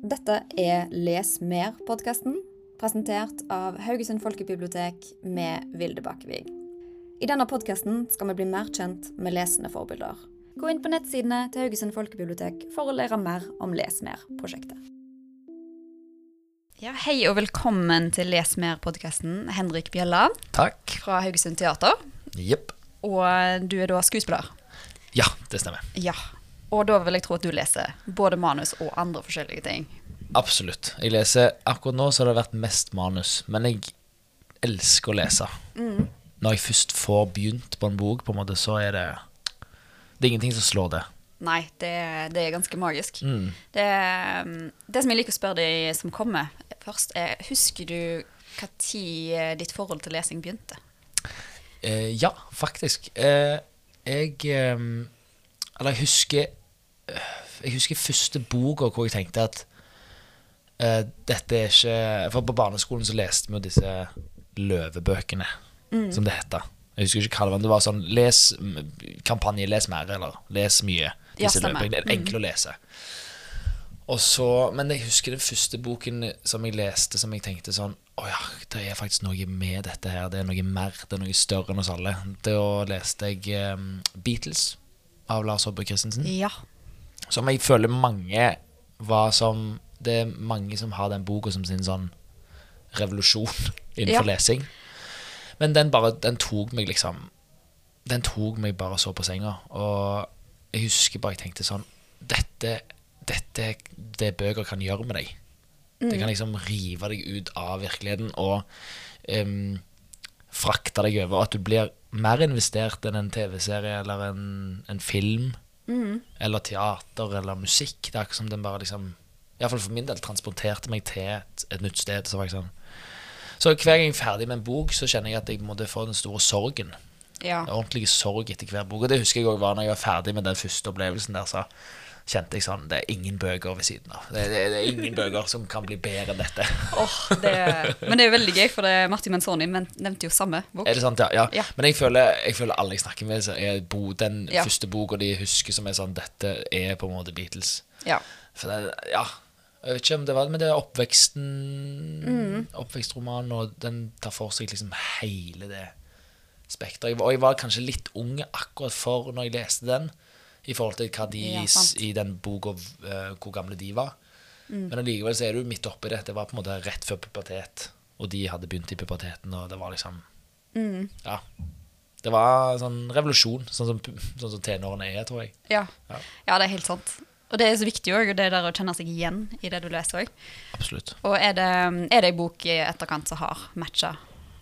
Dette er Les mer-podkasten, presentert av Haugesund folkebibliotek med Vilde Bakkevig. I denne podkasten skal vi bli mer kjent med lesende forbilder. Gå inn på nettsidene til Haugesund folkebibliotek for å lære mer om Les mer-prosjektet. Ja, hei og velkommen til Les mer-podkasten, Henrik Bjella Takk. fra Haugesund Teater. Jepp. Og du er da skuespiller. Ja, det stemmer. Ja. Og da vil jeg tro at du leser både manus og andre forskjellige ting. Absolutt. Jeg leser Akkurat nå så har det vært mest manus, men jeg elsker å lese. Når jeg først får begynt på en bok, på en måte, så er det Det er ingenting som slår det. Nei, det, det er ganske magisk. Mm. Det, det som jeg liker å spørre deg som kommer først, er Husker du når ditt forhold til lesing begynte? Eh, ja, faktisk. Eh, jeg eh, Eller jeg husker eh, Jeg husker første boka hvor jeg tenkte at uh, dette er ikke For på barneskolen så leste vi jo disse løvebøkene, som det heter. Jeg husker ikke hva det var. Det var sånn les kampanje 'les mer', eller 'les mye'. Ja, Disse stemmer. løvebøkene. Det er enkle å lese. Og så, men jeg husker den første boken som jeg leste som jeg tenkte sånn Å ja, det er faktisk noe med dette her. Det er noe mer, det er noe større enn oss alle. Da leste jeg um, Beatles av Lars Håbe Christensen. Ja. Som jeg føler mange var som Det er mange som har den boka som sin sånn revolusjon innenfor Ja. lesing. Men den bare Den tok meg liksom Den tok meg bare så på senga. Og jeg husker bare jeg tenkte sånn Dette, dette det bøker kan gjøre med deg. Det kan liksom rive deg ut av virkeligheten og um, frakte deg over. Og at du blir mer investert enn en TV-serie eller en, en film. Eller teater eller musikk. Det er akkurat som den bare liksom Iallfall for min del transporterte meg til et, et nytt sted. Så, sånn. så hver gang jeg er ferdig med en bok, så kjenner jeg at jeg måtte få den store sorgen. ja. En ordentlig sorg etter hver bok. Og det husker jeg også var når jeg var ferdig med den første opplevelsen der. Så kjente jeg sånn Det er ingen bøker ved siden av. Det, det, det er ingen bøker som kan bli bedre enn dette. Oh, det, men det er veldig gøy, for det, Martin Menzoni men, nevnte jo samme bok. Er det sant? Ja. ja. Ja. Men jeg føler, jeg føler alle jeg snakker med, er bo, den Ja. første boka de husker som er sånn Dette er på en måte Beatles. Ja. For det, ja Jeg vet ikke om det var Men det er oppveksten Mm. Oppvekstromanen, og den tar for seg liksom hele det spekteret. Og jeg var kanskje litt ung akkurat for når jeg leste den, i forhold til hva de Ja, i, den boka uh, Hvor gamle de var. Mm. Men allikevel så er du midt oppi det. Det var på en måte rett før pubertet, og de hadde begynt i puberteten, og det var liksom Mm. Ja. Det var sånn revolusjon, sånn som, sånn som tenårene er, tror jeg. Ja. Ja. ja, det er helt sant. Og det er så viktig òg, det der å kjenne seg igjen i det du leser òg. Absolutt. Og er det, er det en bok i etterkant som har matcha?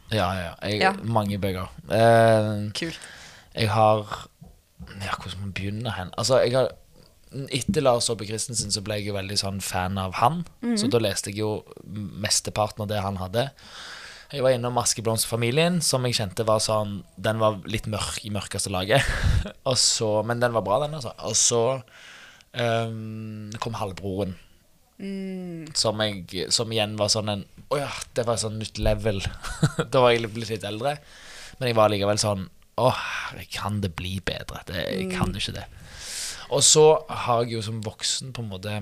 Ja, ja. Jeg, Ja. Mange bøker. Eh, Kult. Jeg har Ja, hvordan man begynne hen? Altså, jeg har Etter Lars Saabye Christensen så ble jeg jo veldig sånn fan av han. Så da leste jeg jo mesteparten av det han hadde. Jeg var innom Askeblomstfamilien, som jeg kjente var sånn Den var litt mørk i mørkeste laget. Og så, men den var bra, den, altså. Og så um, kom Halvbroren. Som, jeg, som igjen var sånn en Å ja, det var sånn nytt level. da var jeg blitt litt eldre. Men jeg var likevel sånn Å, herre, kan det bli bedre? Det, jeg kan ikke det. Og så har jeg jo som voksen på en måte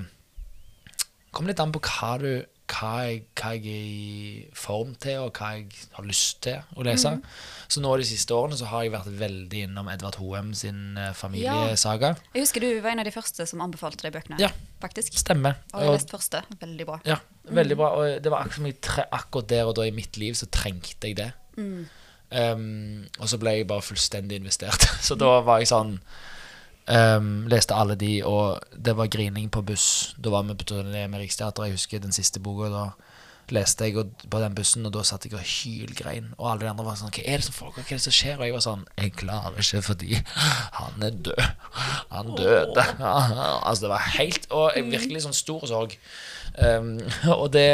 Kommer litt an på hva, du, hva, jeg, hva jeg er i form til, og hva jeg har lyst til å lese. Så nå de siste årene så har jeg vært veldig innom Edvard Hoem sin familiesaga. familiesaga. Jeg husker du var en av de første som anbefalte de bøkene. Ja. Faktisk. Stemmer. Og jeg leste første. Veldig bra. Ja, veldig bra. Og det var akkurat akkurat der og da i mitt liv så trengte jeg det. Um, og så ble jeg bare fullstendig investert. Så da var jeg sånn um, Leste alle de, og det var grining på buss. Da var vi på turné med Riksteatret. Jeg husker den siste boka. Da leste jeg på den bussen, og da satt jeg og hylgrein. Og alle de andre var sånn Hva er det som foregår? Hva er det som skjer? Og jeg var sånn Jeg klarer ikke fordi han er død. Han døde. altså, det var helt Og jeg- virkelig sånn stor sorg. Um, og det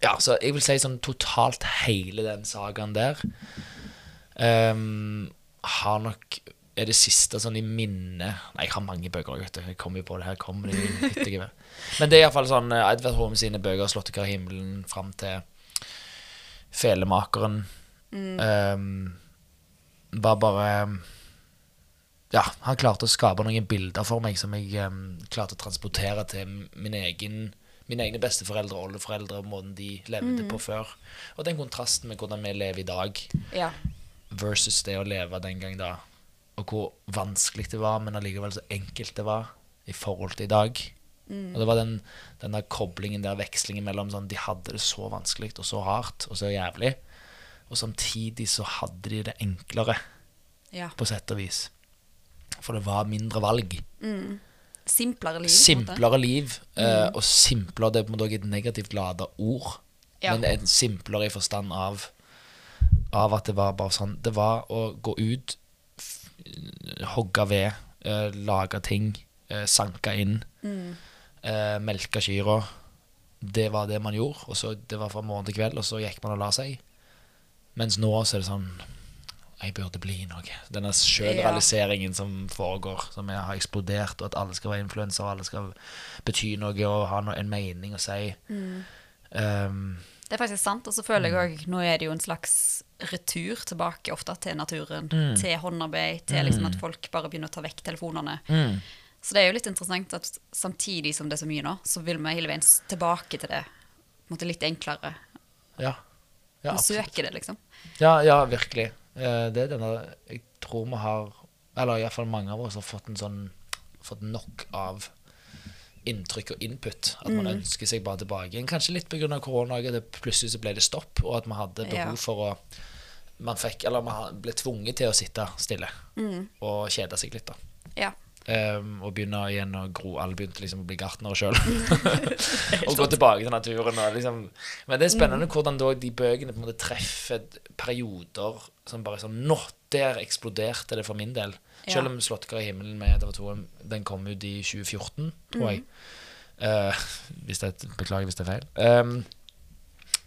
Ja, så jeg vil si sånn totalt hele den sagaen der um, har nok er det siste sånn i minnet Nei, jeg har mange bøker, vet du. Jeg kommer jo på det her. kommer det i hyttegevær. Men det er iallfall sånn eh, Edvard Holm sine bøker, 'Slåttekar i himmelen', fram til 'Felemakeren', um, var bare Ja, han klarte å skape noen bilder for meg som jeg um, klarte å transportere til min egen mine egne besteforeldre og oldeforeldre måten de levde på før. Og den kontrasten med hvordan vi lever i dag, Ja. versus det å leve den gang da. Og hvor vanskelig det var, men allikevel så enkelt det var i forhold til i dag. Og det var den, den der koblingen der, vekslingen mellom sånn De hadde det så vanskelig og så hardt og så jævlig, og samtidig så hadde de det enklere, ja. på sett og vis. For det var mindre valg. Simplere liv. Simplere liv, eh, og simplere Det er på en måte også et negativt lada ord, Ja. men en simplere i forstand av Av at det var bare sånn Det var å gå ut, hogge ved, uh, lage ting, uh, sanke inn, eh, melke kyrne. Det var det man gjorde. Og så Det var fra morgen til kveld, og så gikk man og la seg. Mens nå så er det sånn Jeg burde bli noe. Denne sjølrealiseringen som foregår, som jeg har eksplodert, og at alle skal være influensere, og alle skal bety noe og ha noe, en mening å si. Um, Det er faktisk sant. Og så føler jeg òg Nå er det jo en slags retur tilbake ofte til naturen. Til håndarbeid. Til liksom at folk bare begynner å ta vekk telefonene. mm, Så det er jo litt interessant at samtidig som det er så mye nå, så vil vi hele veien tilbake til det på en måte litt enklere. ja. Ja, Vi søker det, liksom. ja, ja, virkelig. Eh, det er denne Jeg tror vi har Eller iallfall mange av oss har fått en sånn Fått nok av inntrykk og input. At man ønsker seg bare tilbake igjen. Kanskje litt pga. korona. det Plutselig så ble det stopp, og at vi hadde behov Ja. for å man fikk, eller man ble tvunget til å sitte stille og kjede seg litt. da Ja. Ehm, og begynne igjen å gro. Alle begynte liksom å bli gartnere sjøl. og gå tilbake til naturen. Og liksom. Men det er spennende hvordan da de bøkene på en måte treffer perioder som bare sånn Nå! Der eksploderte det for min del. Ja. Selv om 'Slåttkar i himmelen' med Edvard 2 den kom ut i 2014, tror jeg. Eh, hvis det, beklager hvis det er feil. Um,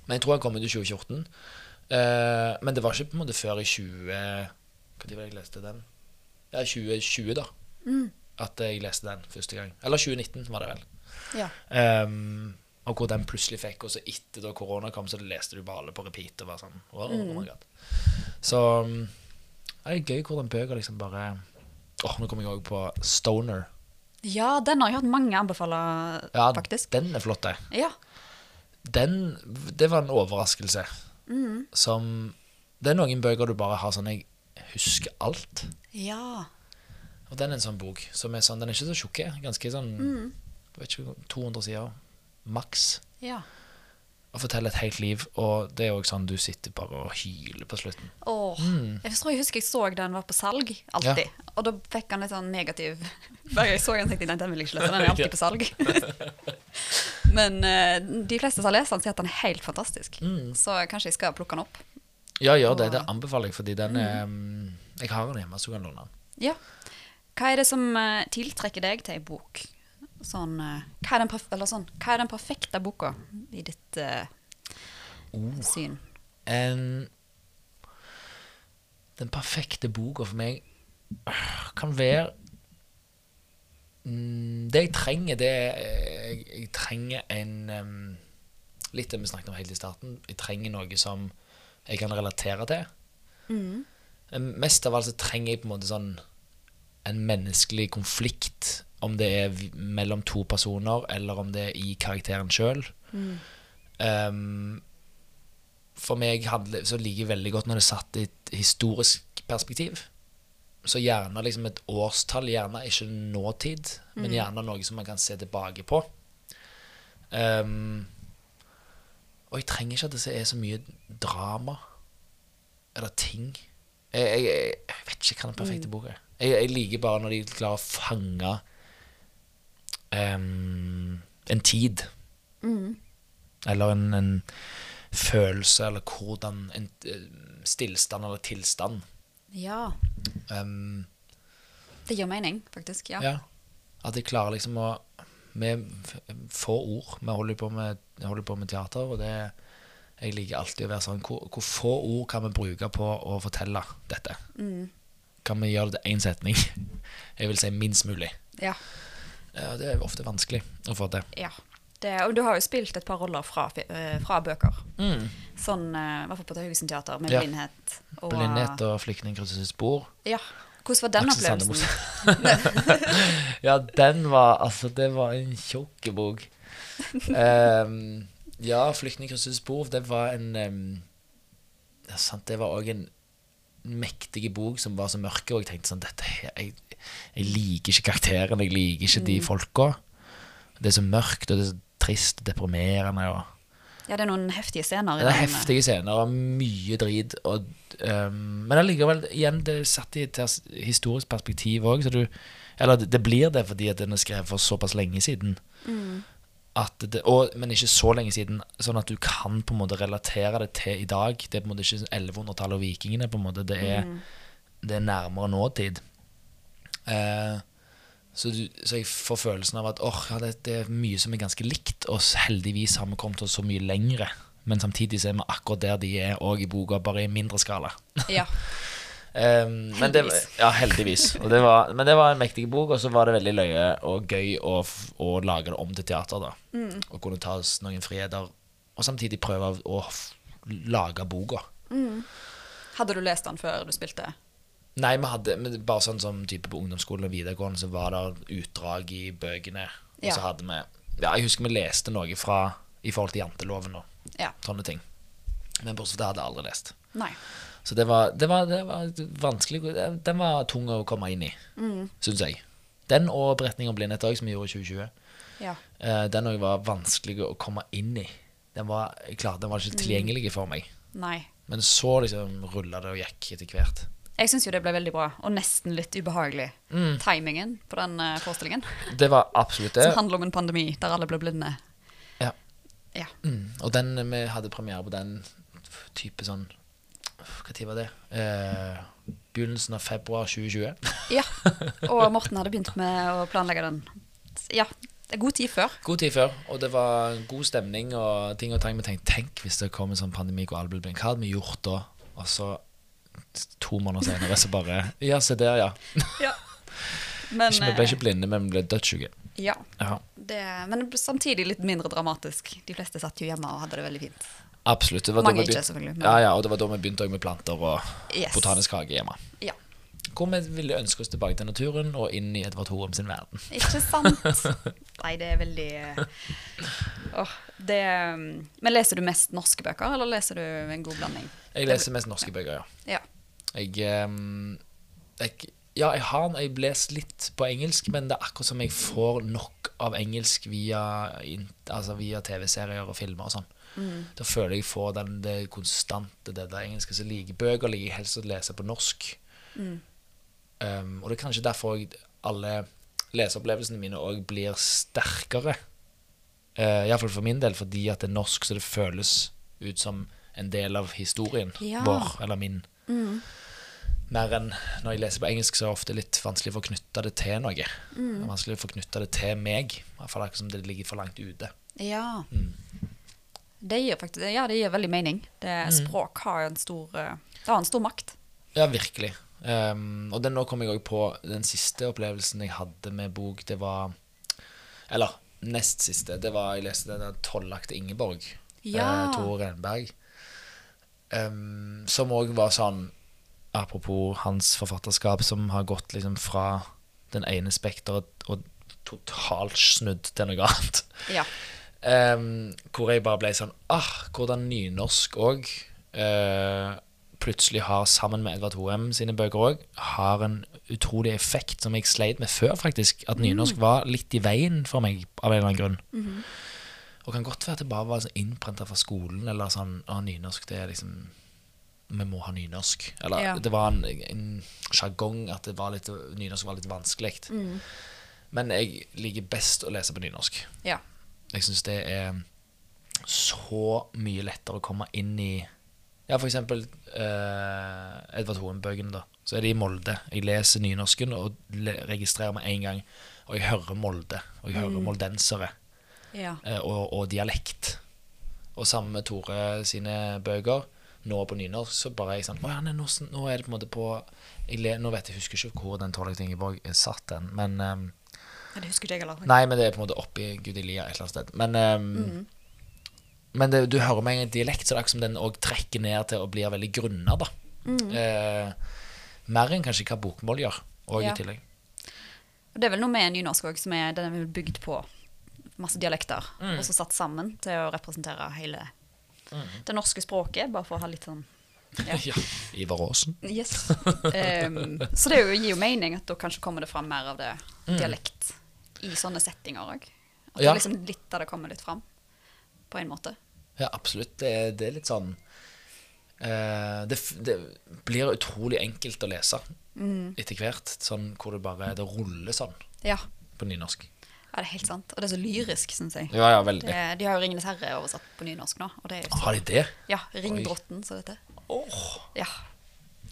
men jeg tror den kom ut i 2014. Uh, men det var ikke på en måte før i 20 Når var det jeg leste den? Ja, 2020, da at jeg leste den første gang. Eller 2019, var det vel. ja. Um, og hvor den plutselig fikk Og så etter da korona kom, så leste du bare alle på repeat. Og var sånn, oh, oh my god. Så um, det er gøy hvordan bøker liksom bare Åh, Nå kommer jeg òg på Stoner. Ja, den har jeg hørt mange anbefale, Ja, faktisk. den er flott, det. Ja. Den Det var en overraskelse. Som Det er noen bøker du bare har sånn Jeg husker alt. ja. Og den er en sånn bok som er sånn Den er ikke så tjukk. Ganske sånn mm. vet ikke, 200 sider. Maks. ja. og fortelle et helt liv. Og det er òg sånn du sitter bare og hyler på slutten. Åh, Jeg tror jeg husker jeg så den var på salg, alltid. Og da fikk han litt sånn negativ Bare jeg så den, tenkte jeg nei, den vil jeg ikke lese. Den er alltid på salg. Men uh, de fleste som har lest den, sier at den er helt fantastisk. Så kanskje jeg skal plukke den opp. Ja, gjør det. Det anbefaler jeg, fordi den er mm, Jeg har den hjemme, så du kan låne den. Ja. Hva er det som eh, tiltrekker deg til ei bok? Sånn, eh, hva, er sånn, hva er den perfekte boka i ditt eh, syn? En, den perfekte boka for meg øh, kan være mm, Det jeg trenger, det er Jeg, jeg trenger en um, Litt det vi snakket om helt i starten. Jeg trenger noe som jeg kan relatere til. Mm. Mest av alt så trenger jeg på en måte sånn en menneskelig konflikt. Om det er mellom to personer, eller om det er i karakteren sjøl. Um, for meg handler, så liker jeg veldig godt når det er satt i et historisk perspektiv. Så gjerne liksom et årstall, gjerne ikke nåtid, men gjerne noe som man kan se tilbake på. Um, og jeg trenger ikke at det er så mye drama eller ting. Jeg, jeg, jeg vet ikke hva den perfekte boka er. Jeg, jeg liker bare når de klarer å fange um, en tid. Eller en, en følelse, eller hvordan En eh, stillstand eller tilstand. Ja, Um, det gir mening, faktisk. Ja. ja. At jeg klarer liksom å Med f- få ord Vi holder på med, holder på med teater, og det jeg liker alltid å være sånn hvor, hvor få ord kan vi bruke på å fortelle dette? Kan vi gjøre det til én setning? Jeg vil si minst mulig. Ja. Ja, det er ofte vanskelig å få til. ja. Det, og du har jo spilt et par roller fra, eh, fra bøker. Sånn, eh, i hvert fall på Haugesund Teater, med Ja. blindhet. Og, Blindhet og flyktningkryssets spor. Ja. Hvordan var den opplevelsen? Ja, den var Altså, det var en tjukk bok. Um, ja, 'Flyktningkryssets spor', det var en um, ja, sant, Det var òg en mektig bok som var så mørk, og jeg tenkte sånn dette, jeg, jeg liker ikke karakteren, jeg liker ikke de folka. Det er så mørkt, og det er så trist og deprimerende. Og Ja, det er noen heftige scener. det er heftige scener og mye drit. Og, um, men allikevel, igjen, det er satt i et historisk perspektiv òg, Eller det, det blir det fordi at den er skrevet for såpass lenge siden. At det, og, men ikke så lenge siden, sånn at du kan på en måte relatere det til i dag. Det er på en måte ikke 1100-tallet og vikingene. på en måte, Det er, det er nærmere nåtid. Eh, så, du, så jeg får følelsen av at åh, ja, det, det er mye som er ganske likt, og heldigvis har vi kommet oss så mye lengre. Men samtidig så er vi akkurat der de er òg i boka, bare i mindre skala. Ja. Um, men det, Heldigvis. ja, heldigvis. Det var, men det var en mektig bok, og så var det veldig løye og gøy å, å lage det om til teater. da Og kunne ta oss noen friheter, og samtidig prøve å lage boka. Hadde du lest den før du spilte? Nei, vi hadde men bare sånn som type på ungdomsskolen og videregående, så var det utdrag i bøkene. Og Ja. så hadde vi Ja, jeg husker vi leste noe fra i forhold til janteloven og Ja. sånne ting. Men bortsett fra det hadde jeg aldri lest. Nei. Så det var, det var, det var vanskelig Den var tung å komme inn i, Mm. syns jeg. Den og 'Beretning om blindhet' òg, som vi gjorde i 2020. Ja. Eh, den òg var vanskelig å komme inn i. Den var, klar, den var ikke tilgjengelig for meg. Nei. Men så liksom rulla det og gikk etter hvert. Jeg syns jo det ble veldig bra, og nesten litt ubehagelig. Mm. Timingen på den eh, forestillingen. Det var absolutt det. Som handler om en pandemi der alle ble blinde. Ja. Ja. Mm. Og den, vi hadde premiere på den type sånn Tid var det? Eh, begynnelsen av februar 2020. ja. Og Morten hadde begynt med å planlegge den. Ja. Det er god tid før. God tid før, og det var god stemning og ting og tang. Vi tenkte tenk hvis det kom en sånn pandemi hvor alle ble blinde. Hva hadde vi gjort da? Og så to måneder senere så bare Ja, se der, ja. Ja. Men, vi ble eh, ikke blinde, men vi ble dødssyke. Ja. Ja, Det, men samtidig litt mindre dramatisk. De fleste satt jo hjemme og hadde det veldig fint. Absolutt. Mange ikke, selvfølgelig, men- Ja, ja, og det var da vi begynte med planter og Yes. botanisk hage hjemme. Ja. Hvor vi ville ønske oss tilbake til naturen og inn i Edvard Hoem sin verden. Ikke sant? Nei, det er veldig oh, det, mm, Men leser du mest norske bøker, eller leser du en god blanding? Jeg leser mest norske bøker, ja. Ja. Jeg, um, jeg Ja, jeg har jeg leser litt på engelsk, men det er akkurat som jeg får nok av engelsk via, altså via TV-serier og filmer og sånn. Da føler jeg får den, det konstante, det der engelske. Så liker bøker liker jeg helst å lese på norsk. Um, og det er kanskje derfor jeg, alle leseopplevelsene mine òg blir sterkere. Uh, Iallfall for min del, fordi at det er norsk, så det føles ut som en del av historien Ja. vår, eller min. Mer enn når jeg leser på engelsk, så er det ofte litt vanskelig for å knytte det til noe. Det er vanskelig for å knytte det til meg. I hvert fall akkurat som det ligger for langt ute. ja. Mm. Det gir faktisk Ja, det gir veldig mening. Det, språk har en stor eh, Det har en stor makt. Ja, virkelig. Um, og den, nå kom jeg òg på den siste opplevelsen jeg hadde med bok. Det var Eller nest siste. Det var Jeg leste den 'Tollakte Ingeborg'. Ja. Eh, Tore Renberg. Um, som òg var sånn Apropos hans forfatterskap, som har gått liksom fra den ene spekteret og totalt snudd til noe annet. Ja. Ehm, hvor jeg bare ble sånn Ah, hvordan nynorsk òg plutselig har, sammen med Edvard Hoem sine bøker òg, har en utrolig effekt som jeg sleit med før, faktisk. At nynorsk var litt i veien for meg, av en eller annen grunn. Og kan godt være at det bare var sånn innprenta fra skolen, eller sånn ah, nynorsk, det er liksom Vi må ha nynorsk. Eller Ja. det var en, en sjargong at det var litt, nynorsk var litt vanskelig. Men jeg liker best å lese på nynorsk. ja. Jeg syns det er så mye lettere å komme inn i Ja, for eksempel eh, Edvard Hoem-bøkene, da. Så er de i Molde. Jeg leser nynorsken og registrerer med en gang. Og jeg hører Molde, og jeg hører moldensere, ja. eh, og, og dialekt. Og sammen med Tore sine bøker, nå på nynorsk, så bare er jeg sånn Å ja, nei, nå, nå er det på en måte på jeg le, Nå vet jeg, husker ikke hvor den Torleik Ingeborg satt den, men Ja, Det husker ikke jeg heller. Nei, men det er på en måte oppi Gudilia et eller annet sted. Men, ehm, men det, du hører med en dialekt, så det er akkurat som den òg trekker ned til å bli veldig grunna, da. Eh, Mer enn kanskje hva bokmål gjør, og Ja. i tillegg. Og det er vel noe med nynorsk òg, som er den er bygd på masse dialekter, Mm. og så satt sammen til å representere hele det norske språket, bare for å ha litt sånn Ja. Ja. Ivar Aasen. Yes. Um, så det jo, gir jo mening at da kanskje kommer det fram mer av det dialekt i sånne settinger òg. At Mm. Ja. det liksom litt av det kommer litt fram, på en måte. Ja, absolutt. Det, det er litt sånn eh, det, det blir utrolig enkelt å lese etter hvert. Sånn hvor det bare Det ruller sånn Ja. på nynorsk. ja, det er helt sant. Og det er så lyrisk, syns jeg. Ja, ja, veldig. Det, de har jo 'Ringenes herre' oversatt på nynorsk nå. Og det jo så, Har de det? ja, 'Ringdrotten', som det heter. Åh. Ja.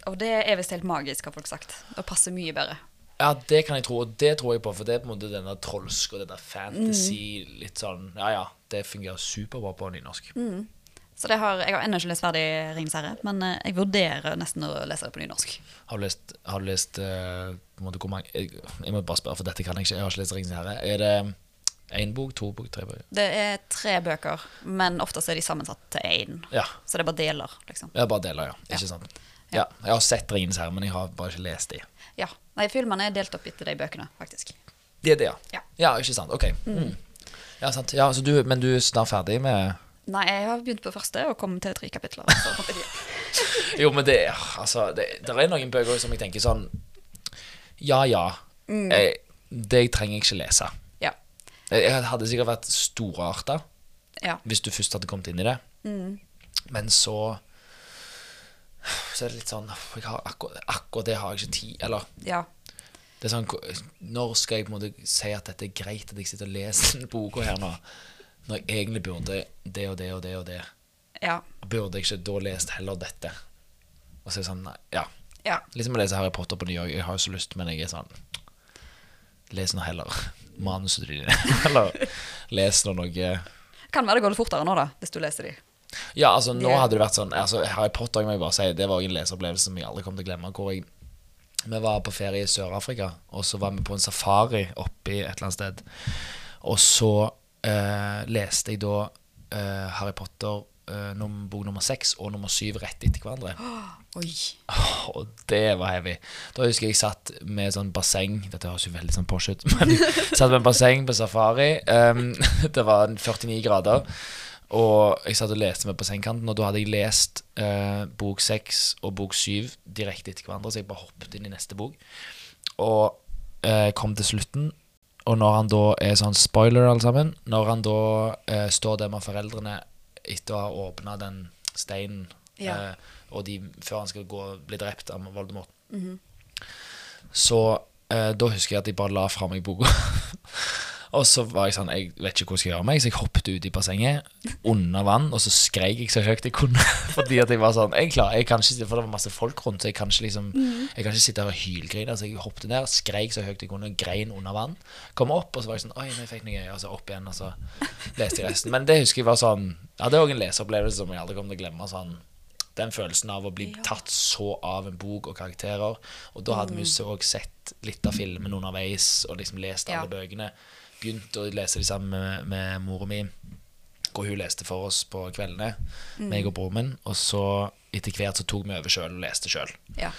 Og det er visst helt magisk, har folk sagt. Og passer mye bedre. Ja, det kan jeg tro, og det tror jeg på, for det er på en måte denne trolsk og denne fantasy litt sånn Ja, ja, det fungerer superbra på nynorsk. Så det har, jeg har ennå ikke lest ferdig 'Ringenes herre', men eh, jeg vurderer nesten å lese det på nynorsk. Har du lest, har du lest uh, hvor mange jeg, jeg må bare spørre, for dette kan jeg ikke. Jeg har ikke lest 'Ringenes herre'. Er det én bok, to bok, tre bøker? Det er tre bøker, men oftest er de sammensatt til én. Ja. Så det er bare deler, liksom. Ja, bare deler, ja. Ja. Ikke sant? Ja. Jeg har sett 'Ringenes herre', men jeg har bare ikke lest de. Nei, filmene er delt opp etter de bøkene, faktisk. Det er det, ja. Ja. Ja, ikke sant. Ok. Mm. Ja, sant. Ja, så du, men du er snart ferdig med Nei, jeg har begynt på første og kommet til tre kapitler. Jo, men det Altså, det, det er noen bøker som jeg tenker sånn Ja, ja. Jeg, det trenger jeg ikke lese. ja. Jeg, hadde sikkert vært storarta ja. hvis du først hadde kommet inn i det. Men så Så er det litt sånn akkurat, akkurat det har jeg ikke tid Eller Ja. det er sånn Når skal jeg på en måte si at dette er greit at jeg sitter og leser denne boka her nå, når jeg egentlig burde det og det og det og det? Ja. Burde jeg ikke da lest heller dette? Og så er det sånn, Ja. ja ja. som å lese Harry Potter på ny òg. Jeg har jo så lyst, men jeg er sånn Les nå heller manuset ditt. Eller les nå noe Kan være det går litt fortere nå, da, hvis du leser de. Ja, altså nå hadde det vært sånn altså, Harry Potter må jeg bare si Det var en leseopplevelse som jeg aldri kommer til å glemme. Hvor jeg Vi var på ferie i Sør-Afrika, og så var vi på en safari oppi et eller annet sted. Og så eh, leste jeg da eh, Harry Potter eh, num bok nummer seks og nummer syv rett etter hverandre. Oi. Og det var heavy. Da husker jeg satt med sånn basseng Dette høres jo veldig sånn posh ut, men satt med en basseng på safari. Um, det var 49 grader. Og jeg satt og leste meg på sengekanten, og da hadde jeg lest eh, bok seks og bok syv direkte etter hverandre, så jeg bare hoppet inn i neste bok. Og eh, kom til slutten, og når han da er sånn spoiler, alle sammen Når han da eh, står der med foreldrene etter å ha åpna den steinen, Ja. eh, og de, før han skal gå bli drept av Voldemort, så eh, da husker jeg at jeg bare la fra meg boka. og så var jeg sånn Jeg vet ikke hvordan jeg skal gjøre meg, så jeg hoppet ut i bassenget under vann, og så skreik jeg så høyt jeg kunne. Fordi at jeg var sånn Jeg klarer, jeg kan ikke, For det var masse folk rundt, så jeg kan ikke liksom Jeg kan ikke sitte her og hylgrine. Så jeg hoppet ned, skreik så høyt jeg kunne, grein under vann. Kom opp, og så var jeg sånn Oi, nå fikk jeg noe gøy. Og så opp igjen, og så leste jeg resten. Men det husker jeg var sånn Ja, det er òg en leseopplevelse som jeg aldri kommer til å glemme. sånn den følelsen av å bli tatt så av en bok og karakterer. Og da hadde vi jo òg sett litt av filmen underveis og liksom lest alle Ja. bøkene. Begynt å lese de sammen med, med mora mi, hvor hun leste for oss på kveldene. Meg og broren min. Og så etter hvert så tok vi over sjøl og leste sjøl. Ja.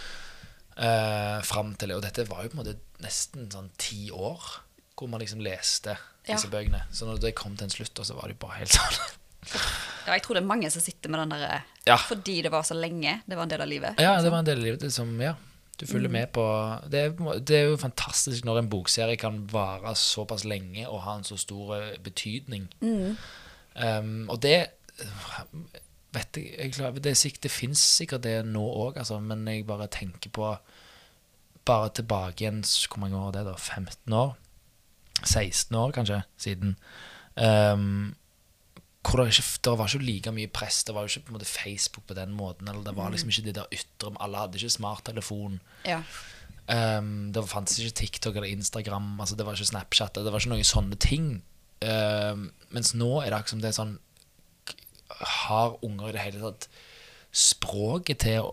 Uh, fram til Og dette var jo på en måte nesten sånn ti år hvor man liksom leste disse Ja. bøkene. Så når det kom til en slutt, så var det bare helt sånn ja. Jeg tror det er mange som sitter med den der Ja. Fordi det var så lenge. Det var en del av livet. Ja, det var en del av livet det som, ja, du følger med på det er, det er jo fantastisk når en bokserie kan vare såpass lenge og ha en så stor betydning. betydning. Um, og det vet jeg, jeg klarer, det, det fins sikkert det nå òg, altså, men jeg bare tenker på Bare tilbake igjen Hvor mange år er det, da? 15 år? 16 år, kanskje, siden. Um, hvor det, ikke, det var ikke like mye press. Det var jo ikke på en måte Facebook på den måten. Eller det var liksom ikke det der ytre Alle hadde ikke smarttelefon. Ja. Um, det fantes ikke TikTok eller Instagram. Altså Det var ikke Snapchat. Det var ikke noen sånne ting. Um, mens nå er det akkurat som det er sånn Har unger i det hele tatt språket til å,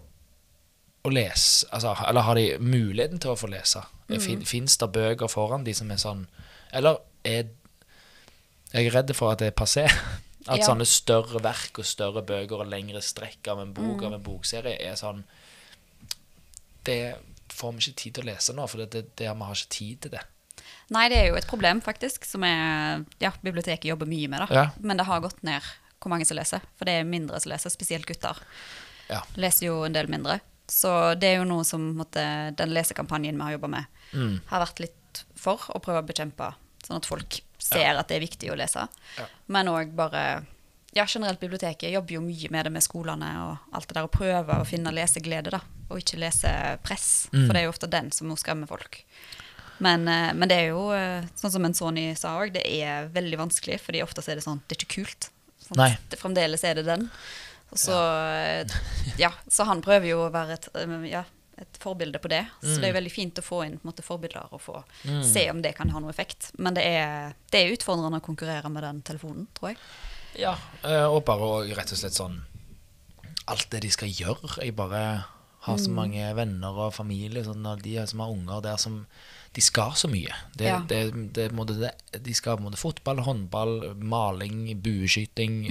å lese? Altså, eller har de muligheten til å få lese? Mm. Fins det bøker foran de som er sånn Eller er Jeg er redd for at det er passé. At Ja. sånne større verk og større bøker og lengre strekk av en bok av en bokserie er sånn det, får vi ikke tid til å lese nå, for det, det, det, vi har ikke tid til det. Nei, det er jo et problem, faktisk, som er, ja, biblioteket jobber mye med. Ja. Men det har gått ned hvor mange som leser, for det er mindre som leser, spesielt gutter. Ja. Leser jo en del mindre. Så det er jo noe som måtte, den lesekampanjen vi har jobba med, Mm. har vært litt for å prøve å bekjempe, sånn at folk ser at det er viktig å lese. Men òg bare Ja, generelt biblioteket jobber jo mye med det med skolene og alt det der, og prøver å finne leseglede, da, og ikke lesepress. Mm. For det er jo ofte den som skremmer folk. Men, eh, men det er jo, eh, sånn som en Sony sa òg, det er veldig vanskelig, fordi ofte er det sånn Det er ikke kult. Det, fremdeles er det den. Og så, ja. ja, så han prøver jo å være et, eh, ja, et forbilde på det. Så Mm. det er veldig fint å få inn måte, forbilder og få se om det kan ha noe effekt. Men det er, det er utfordrende å konkurrere med den telefonen, tror jeg. Ja, eh, og bare og rett og slett sånn Alt det de skal gjøre. Jeg bare har så mange venner og familie sånn, og de som har unger der som De skal så mye. Det, Ja. det, det, må det, de skal måte fotball, håndball, maling, bueskyting,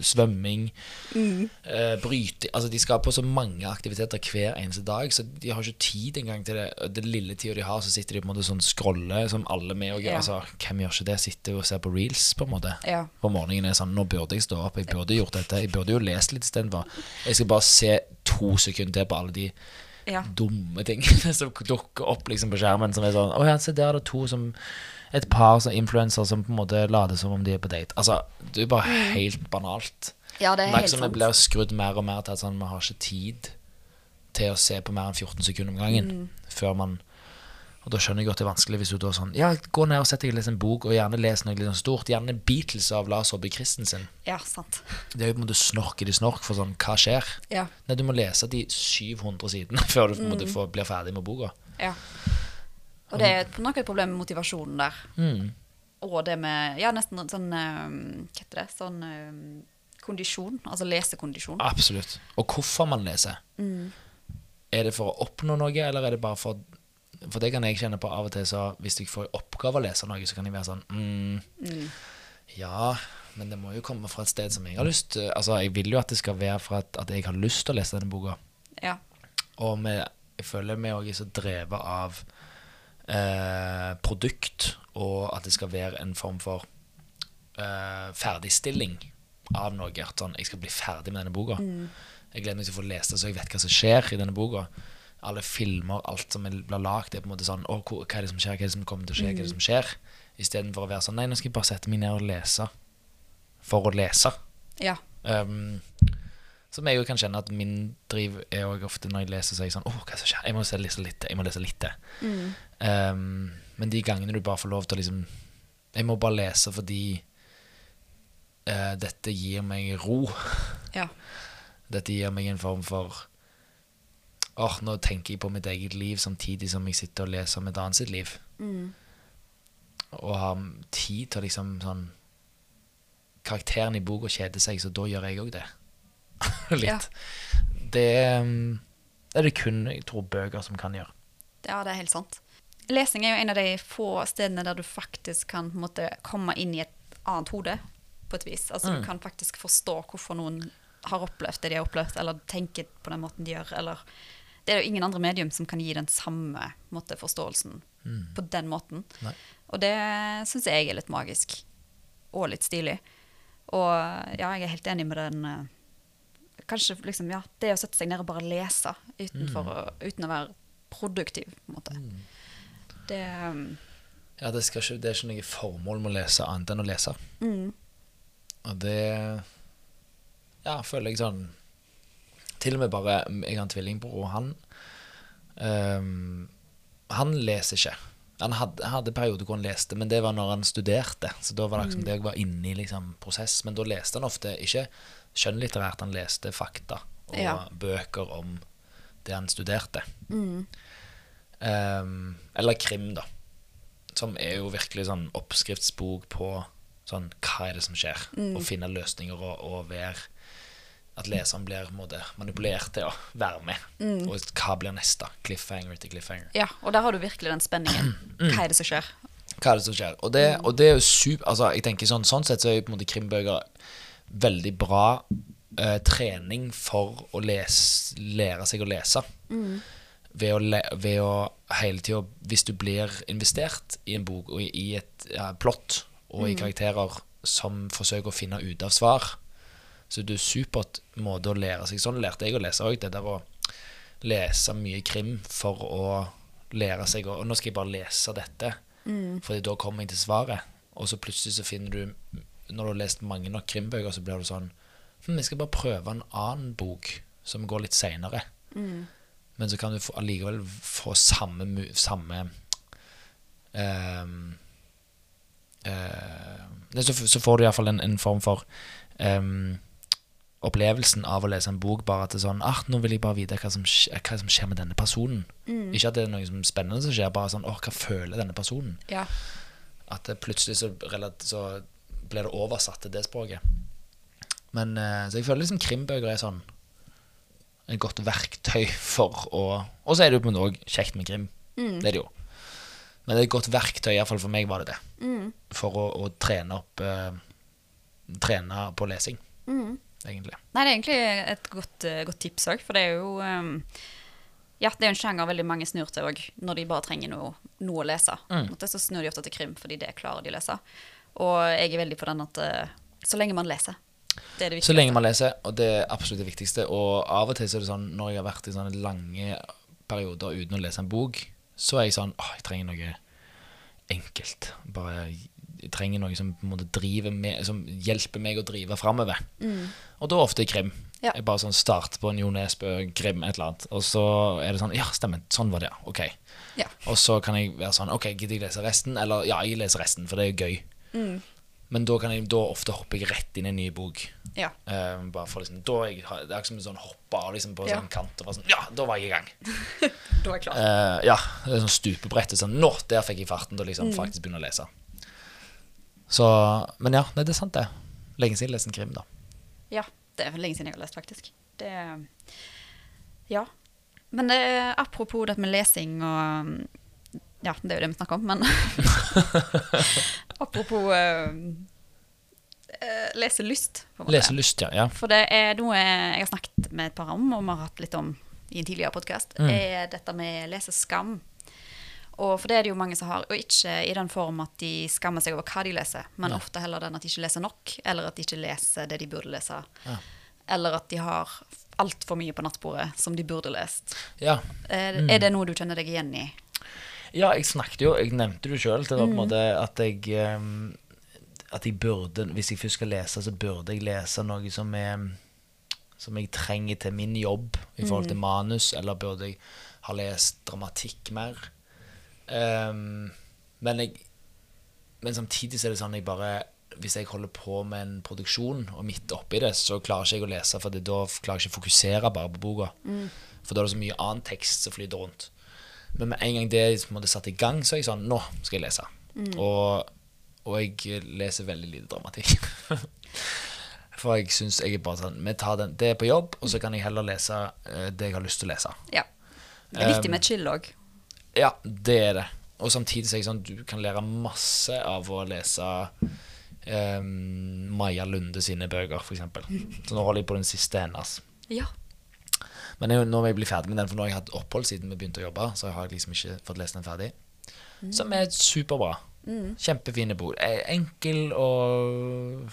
svømming svømming, eh, bryting Altså de skal på så mange aktiviteter hver eneste dag, så de har ikke tid engang til det. Den lille tida de har, så sitter de på en måte sånn scroller som alle med og gjør. Ja. Altså, hvem gjør ikke det? Sitter og ser på reels, på en måte Ja. på morgenen er sånn Nå burde jeg stå opp, jeg burde gjort dette. Jeg burde jo lest litt istedenfor. Jeg skal bare se to sekunder til på alle de Ja. dumme tingene som dukker opp liksom på skjermen. Som er sånn Å ja, se der er det to som Et par som influensere som på en måte later som om de er på date. Altså, det er bare helt banalt. ja, det er Merk helt sant. det sant. blir skrudd mer og mer til at sånn, vi har ikke tid til å se på mer enn 14 sekunder om gangen. Mm. Før man Og da skjønner jeg godt det er vanskelig hvis du da sånn Ja, gå ned og sett deg og les en bok, og gjerne les noe litt sånn stort. Gjerne Beatles av Lars-Hobby Christensen. Ja, sant. Det er jo på en måte snork i det snork for sånn Hva skjer? Ja. Nei, du må lese de 700 sidene før du på en Mm. måte får, blir ferdig med boka. ja. Og det er nok et problem med motivasjonen der. Mm. Og det med Ja, nesten sånn eh, Hva heter det? Sånn eh, kondisjon. Altså lesekondisjon. Absolutt. Og hvorfor man leser. Mm. Er det for å oppnå noe, eller er det bare for For det kan jeg kjenne på av og til, så hvis jeg får i oppgave å lese noe, så kan jeg være sånn mm, Ja, men det må jo komme fra et sted som jeg har lyst Altså, jeg vil jo at det skal være fra at, at jeg har lyst til å lese denne boka. Ja. Og vi, jeg føler vi òg er så drevet av eh, produkt, og at det skal være en form for eh, ferdigstilling av noe. At sånn, jeg skal bli ferdig med denne boka. Jeg gleder meg til å få lese det, så jeg vet hva som skjer i denne boka. Alle filmer, alt som blir lagd, er på en måte sånn Å, hva er det som skjer? Hva er det som kommer til å skje? Hva er det som skjer? Istedenfor å være sånn Nei, nå skal jeg bare sette meg ned og lese for å lese. Ja. Um, som jeg jo kan kjenne at min driv er òg ofte når jeg leser, så er jeg sånn Åh, hva er det som skjer? Jeg må se- lese litt til. Jeg må lese litt til. Um, men de gangene du bare får lov til å liksom Jeg må bare lese fordi uh, dette gir meg ro. Ja. Dette gir meg en form for Åh, nå tenker jeg på mitt eget liv samtidig som jeg sitter og leser om et annet sitt liv. Og har tid til å liksom sånn Karakteren i boka kjeder seg, så da gjør jeg òg det. Litt. Ja. Det, um, det er det kun jeg tror bøker som kan gjøre. ja, det er helt sant. Lesing er jo en av de få stedene der du faktisk kan måte, komme inn i et annet hode, på et vis. Altså Mm. Du kan faktisk forstå hvorfor noen har opplevd det de har opplevd, eller tenker på den måten de gjør. Eller det er jo ingen andre medium som kan gi den samme måte, forståelsen på den måten. Nei. Og det syns jeg er litt magisk. Og litt stilig. Og ja, jeg er helt enig med den eh, Kanskje liksom, ja, det å sette seg ned og bare lese utenfor, mm. uten å være produktiv, på en måte. Det um, Ja, det, ikke, det er ikke noe formål med å lese annet enn å lese. mm, Og det Ja, føler jeg sånn Til og med bare Jeg har en tvillingbror, og han um, Han leser ikke. Han hadde, hadde perioder hvor han leste, men det var når han studerte. Så da var det liksom det jeg var inne i liksom, prosess. Men da leste han ofte ikke skjønnlitterært, han leste fakta og Ja. bøker om det han studerte. mm, Um, eller krim, da. Som er jo virkelig sånn oppskriftsbok på sånn hva er det som skjer. Å finne løsninger og, og være At leseren blir måte, manipulert til å være med. Og hva blir neste? Cliffhanger til cliffhanger. ja, og der har du virkelig den spenningen. Hva er det som skjer? Hva er det som skjer? Og det, og det er jo super Altså, jeg tenker sånn, sånn sett så er jo på en måte krimbøker veldig bra uh, trening for å lese, lære seg å lese. ved å, le, ved å hele tida Hvis du blir investert i en bok og i, i et ja, plott og i karakterer som forsøker å finne ut av svar, så det er en supert måte å lære seg. Sånn lærte jeg å lese òg. Det der å lese mye krim for å lære seg Og nå skal jeg bare lese dette, Fordi da kommer jeg til svaret. Og så plutselig så finner du Når du har lest mange nok krimbøker, så blir du sånn hm, Jeg skal bare prøve en annen bok som går litt seinere. Men så kan du allikevel få samme, samme um, uh, så, så får du iallfall en, en form for ehm, opplevelsen av å lese en bok, bare er sånn ah, Nå vil jeg bare vite hva som, skj- hva som skjer med denne personen. Ikke at det er noe som spennende som skjer, bare sånn åh, hva føler denne personen? Ja. At det plutselig så, så blir det oversatt til det språket. Men eh, Så jeg føler liksom krimbøker er sånn et godt verktøy for å Og så er det jo på også kjekt med krim. Det er det jo. Men det er et godt verktøy, iallfall for meg var det det. For å, å trene opp eh, Trene på lesing, egentlig. Nei, det er egentlig et godt, eh, godt tips òg, for det er jo um, Ja, det er jo en sjanger veldig mange snur til òg, når de bare trenger noe, noe å lese. Mm. Så snur de ofte til krim, fordi det klarer de å lese. Og jeg er veldig på den at eh, så lenge man leser. Det er det Så lenge man leser, og det er absolutt det viktigste. Og av og til så er det sånn når jeg har vært i sånne lange perioder uten å lese en bok, så er jeg sånn åh, jeg trenger noe enkelt. Bare trenger noe som en med, som hjelper meg å drive framover. Og da ofte krim. Ja. Jeg bare sånn starter på en Jo Nesbø, krim, et eller annet. Og så er det sånn Ja, stemmer. Sånn var det, ja. Ok. Ja. Og så kan jeg være sånn Ok, gidder jeg lese resten? Eller ja, jeg leser resten, for det er gøy. Men da kan jeg da ofte hopper jeg rett inn i en ny bok. Ja. Um, bare for liksom, da jeg, det er ikke som en sånn hoppe av liksom, på Ja. sånn kant. Og bare sånn, ja, da var jeg i gang. Da er jeg klar. Uh, ja, det er sånn stupebrett. Sånn, nå, der fikk jeg farten til å liksom, faktisk begynne å lese. Så, men ja, nei, det er sant det. Lenge siden jeg leste en krim, da. Ja, det er lenge siden jeg har lest, faktisk. Det Ja. Men det, apropos det med lesing og Ja, det er jo det vi snakker om, men Apropos uh, eh, leselyst, på en måte. Leselyst, ja. ja. For det er noe jeg har snakket med et par om, og vi har hatt litt om i en tidligere podkast, Mm. er dette med leseskam. Og for det er det jo mange som har, og ikke i den form at de skammer seg over hva de leser, men ja. ofte heller den at de ikke leser nok, eller at de ikke leser det de burde lese. Ja. Eller at de har altfor mye på nattbordet som de burde lest. ja. Er, Mm. er det noe du kjenner deg igjen i? Ja, jeg snakket jo, jeg nevnte det sjøl. Måte at jeg ehm, At jeg burde, hvis jeg først skal lese, så burde jeg lese noe som er Som jeg trenger til min jobb i forhold til manus, eller burde jeg ha lest dramatikk mer? Ehm, men jeg Men samtidig så er det sånn jeg bare Hvis jeg holder på med en produksjon, og midt oppi det, så klarer ikke jeg å lese, for da klarer jeg ikke å fokusere bare på boka. For da er det så mye annen tekst som flyter rundt. Men med en gang det er satt i gang, så er jeg sånn Nå skal jeg lese. Og, og jeg leser veldig lite dramatikk. For jeg syns jeg er bare sånn Vi tar den, Det er på jobb, og så kan jeg heller lese eh, det jeg har lyst til å lese. Ja. Det er viktig Um, med chill òg. Ja, det er det. Og samtidig så er jeg sånn du kan lære masse av å lese um, Maja Lunde sine bøker, f.eks. Så nå holder jeg på den siste hennes. Ja. Men jeg, nå må jeg bli ferdig med den, for nå har jeg hatt opphold siden vi begynte å jobbe. Så jeg har liksom ikke fått lest den ferdig. Som er superbra. Kjempefine bok. Enkel og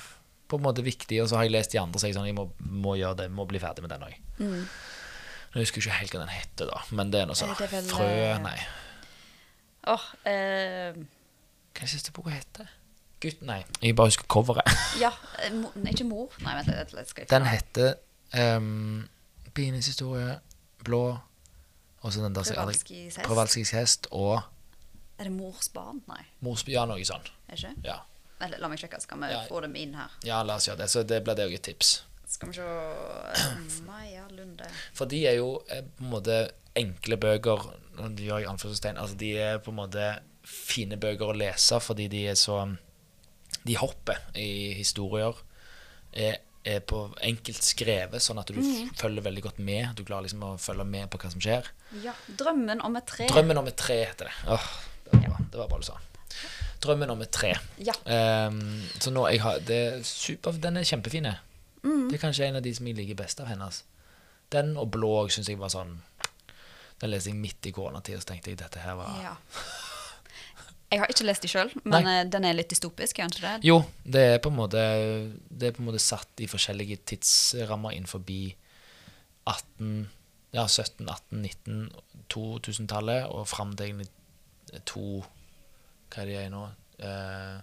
på en måte viktig. Og så har jeg lest de andre, så jeg, sånn, jeg må, må gjøre det, må bli ferdig med den òg. Nå husker jeg ikke helt hva den heter, da. Men det er noe sånn Er vel, Frø Nei. Åh, eh, Hva er siste boka heter? Gutt, nei. Jeg bare husker coveret. ja. eh, mo- ikke mor. Nei, vent litt. Skal jeg Den heter um, Bienes historie, Blå, og så den der jeg Przewalskis hest. Przewalskis hest og Er det mors barn? Nei, Mors Ja, noe sånt. er det ikke? Ja. Vent la meg sjekke, skal vi Ja. få dem inn her. ja, la oss gjøre det. Så det blir det òg et tips. Skal vi se Maja Lunde. For de er jo eh, på en måte enkle bøker De. Altså, de er på en måte fine bøker å lese fordi de er så De hopper i historier. Er, er på enkelt skrevet, sånn at du mm. følger veldig godt med. Du klarer liksom å følge med på hva som skjer. Ja, 'Drømmen om et tre'. 'Drømmen om et tre' heter det. Åh, det var bra. Det var bra du sa. 'Drømmen om et tre'. Ja. Um, så nå jeg har det er super, Den er kjempefin. Det er kanskje en av de som jeg liker best av hennes. Den og 'Blå' syns jeg var sånn Den leste jeg midt i koronatida, så tenkte jeg dette her var Ja. Jeg har ikke lest de sjøl, men Nei. eh, den er litt dystopisk, er den ikke det? Jo, det er på en måte Det på en måte satt i forskjellige tidsrammer innenfor 18 Ja, 17, 18, 19, 2000-tallet og fram til egentlig to Hva er det jeg nå? Eh,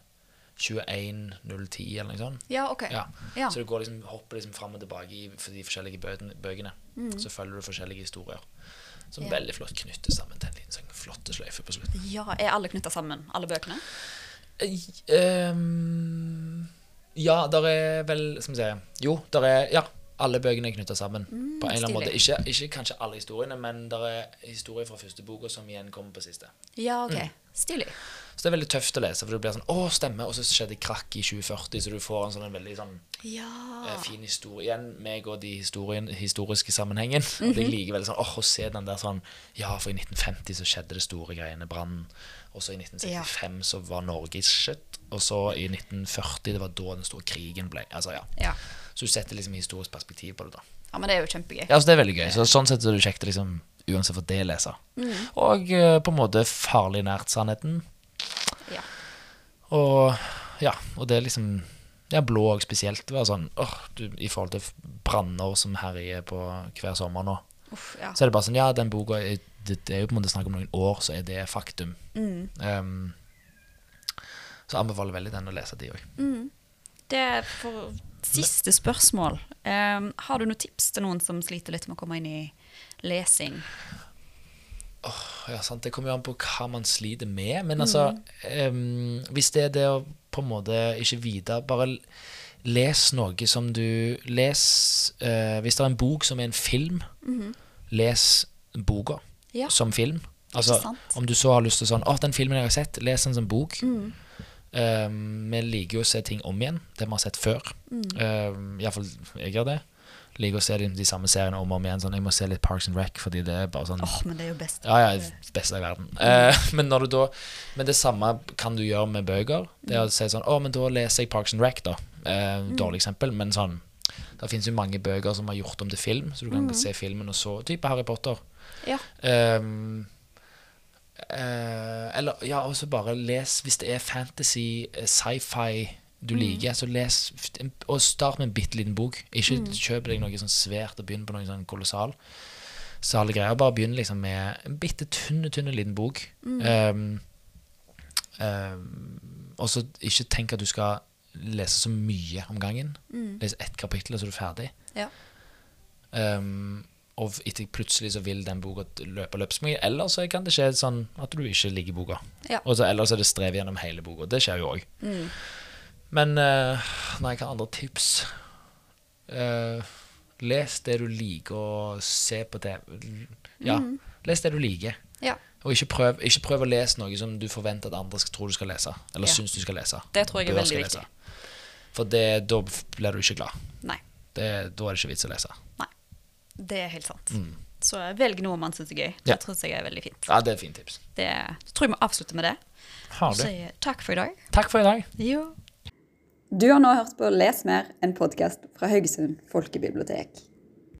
21, 010 eller noe sånt. Ja, ok. Ja. Ja. Så du går liksom, hopper liksom fram og tilbake i for de forskjellige bøkene. Mm. Så følger du forskjellige historier. Som Mm. Ja. veldig flott knytter sammen til en liten sånn flotte sløyfe på slutten. Ja, Er alle knytta sammen, alle bøkene? Ehm, ja, der er vel Skal vi se Jo, der er Ja, alle bøkene er knytta sammen. på en eller annen måte. Ikke, ikke kanskje alle historiene, men der er historier fra første boka som igjen kommer på siste. Ja, ok. Mm. Stilig. Så det er veldig tøft å lese, for du blir sånn Å, stemmer! Og så skjedde krakk i 2040, så du får en sånn en veldig sånn Ja. eh, fin historie igjen. Meg og de historien, historiske sammenhengen. Og jeg liker veldig sånn åh, å se den der sånn Ja, for i 1950 så skjedde det store greiene. Brannen. Og så i 1965 så var Norge shit. Og så i 1940, det var da den store krigen ble. Altså, ja. ja. Så du setter liksom historisk perspektiv på det, da. Ja, men det er jo kjempegøy. Ja, så det er veldig gøy. Så sånn sett så er det kjekt liksom uansett for det lese. Og uh, på en måte farlig nært sannheten. Og ja, og det er liksom Ja, blå òg spesielt. Det var sånn åh, du, I forhold til branner som herjer på hver sommer nå, Uff, ja. så er det bare sånn Ja, den boka er, det, det er jo på en måte snakk om noen år, så er det faktum. Mm. Um, så anbefaler veldig den å lese de òg. Det er for siste spørsmål. Um, har du noen tips til noen som sliter litt med å komme inn i lesing? Ja, sant. Det kommer jo an på hva man sliter med. Men altså, em, hvis det er det å på en måte ikke vite Bare les noe som du Les uh, Hvis det er en bok som er en film, les boka Ja. som film. Altså, om du så har lyst til sånn Å, den filmen jeg har sett, les den som bok. Um, vi liker jo å se ting om igjen, det vi har sett før. Um, Iallfall jeg gjør det. Liker å se de, de samme seriene om og om igjen. Sånn, jeg må se litt Parks and Rec, fordi det er bare sånn Åh, men det er jo best. ja, ja, beste i verden. Eh, men, da, men det samme kan du gjøre med bøker. Det å si sånn Å, men da leser jeg Parks and Rec, da. Eh, Dårlig eksempel, men sånn Det finnes jo mange bøker som har gjort om til film, så du kan se filmen og så Type Harry Potter. Ja. Um, eh, eller ja, også bare les Hvis det er fantasy, eh, sci-fi du liker, så les Og start med en bitte liten bok. Ikke kjøp deg noe sånn svært og begynn på noe sånn kolossal salige greier. Bare begynn liksom med en bitte tynne, tynne liten bok. Mm. Um, um, og så ikke tenk at du skal lese så mye om gangen. Les ett kapittel, og så er du ferdig. Ja. Um, og etter plutselig så vil den boka løpe løpsmye. Eller så kan det skje sånn at du ikke liker boka. Ja. Og så, ellers er det strev gjennom hele boka. Det skjer jo òg. Men uh, Nei, hva andre tips? Uh, les det du liker og se på det. Ja, les det du liker. ja. Og ikke prøv, ikke prøv å lese noe som du forventer at andre skal tror du skal lese. Eller Ja. syns du skal lese. Det tror jeg er veldig viktig. For det, da blir du ikke glad. Nei. Det, da er det ikke vits å lese. Nei. Det er helt sant. Så velg noe man syns er gøy. Det Mm. Ja. tror jeg er veldig fint. Ja, det er et fint tips. Det, så tror jeg vi avslutter med det. Har du. sier takk for i dag. Takk for i dag. Jo. Du har nå hørt på Les mer, en podkast fra Haugesund folkebibliotek.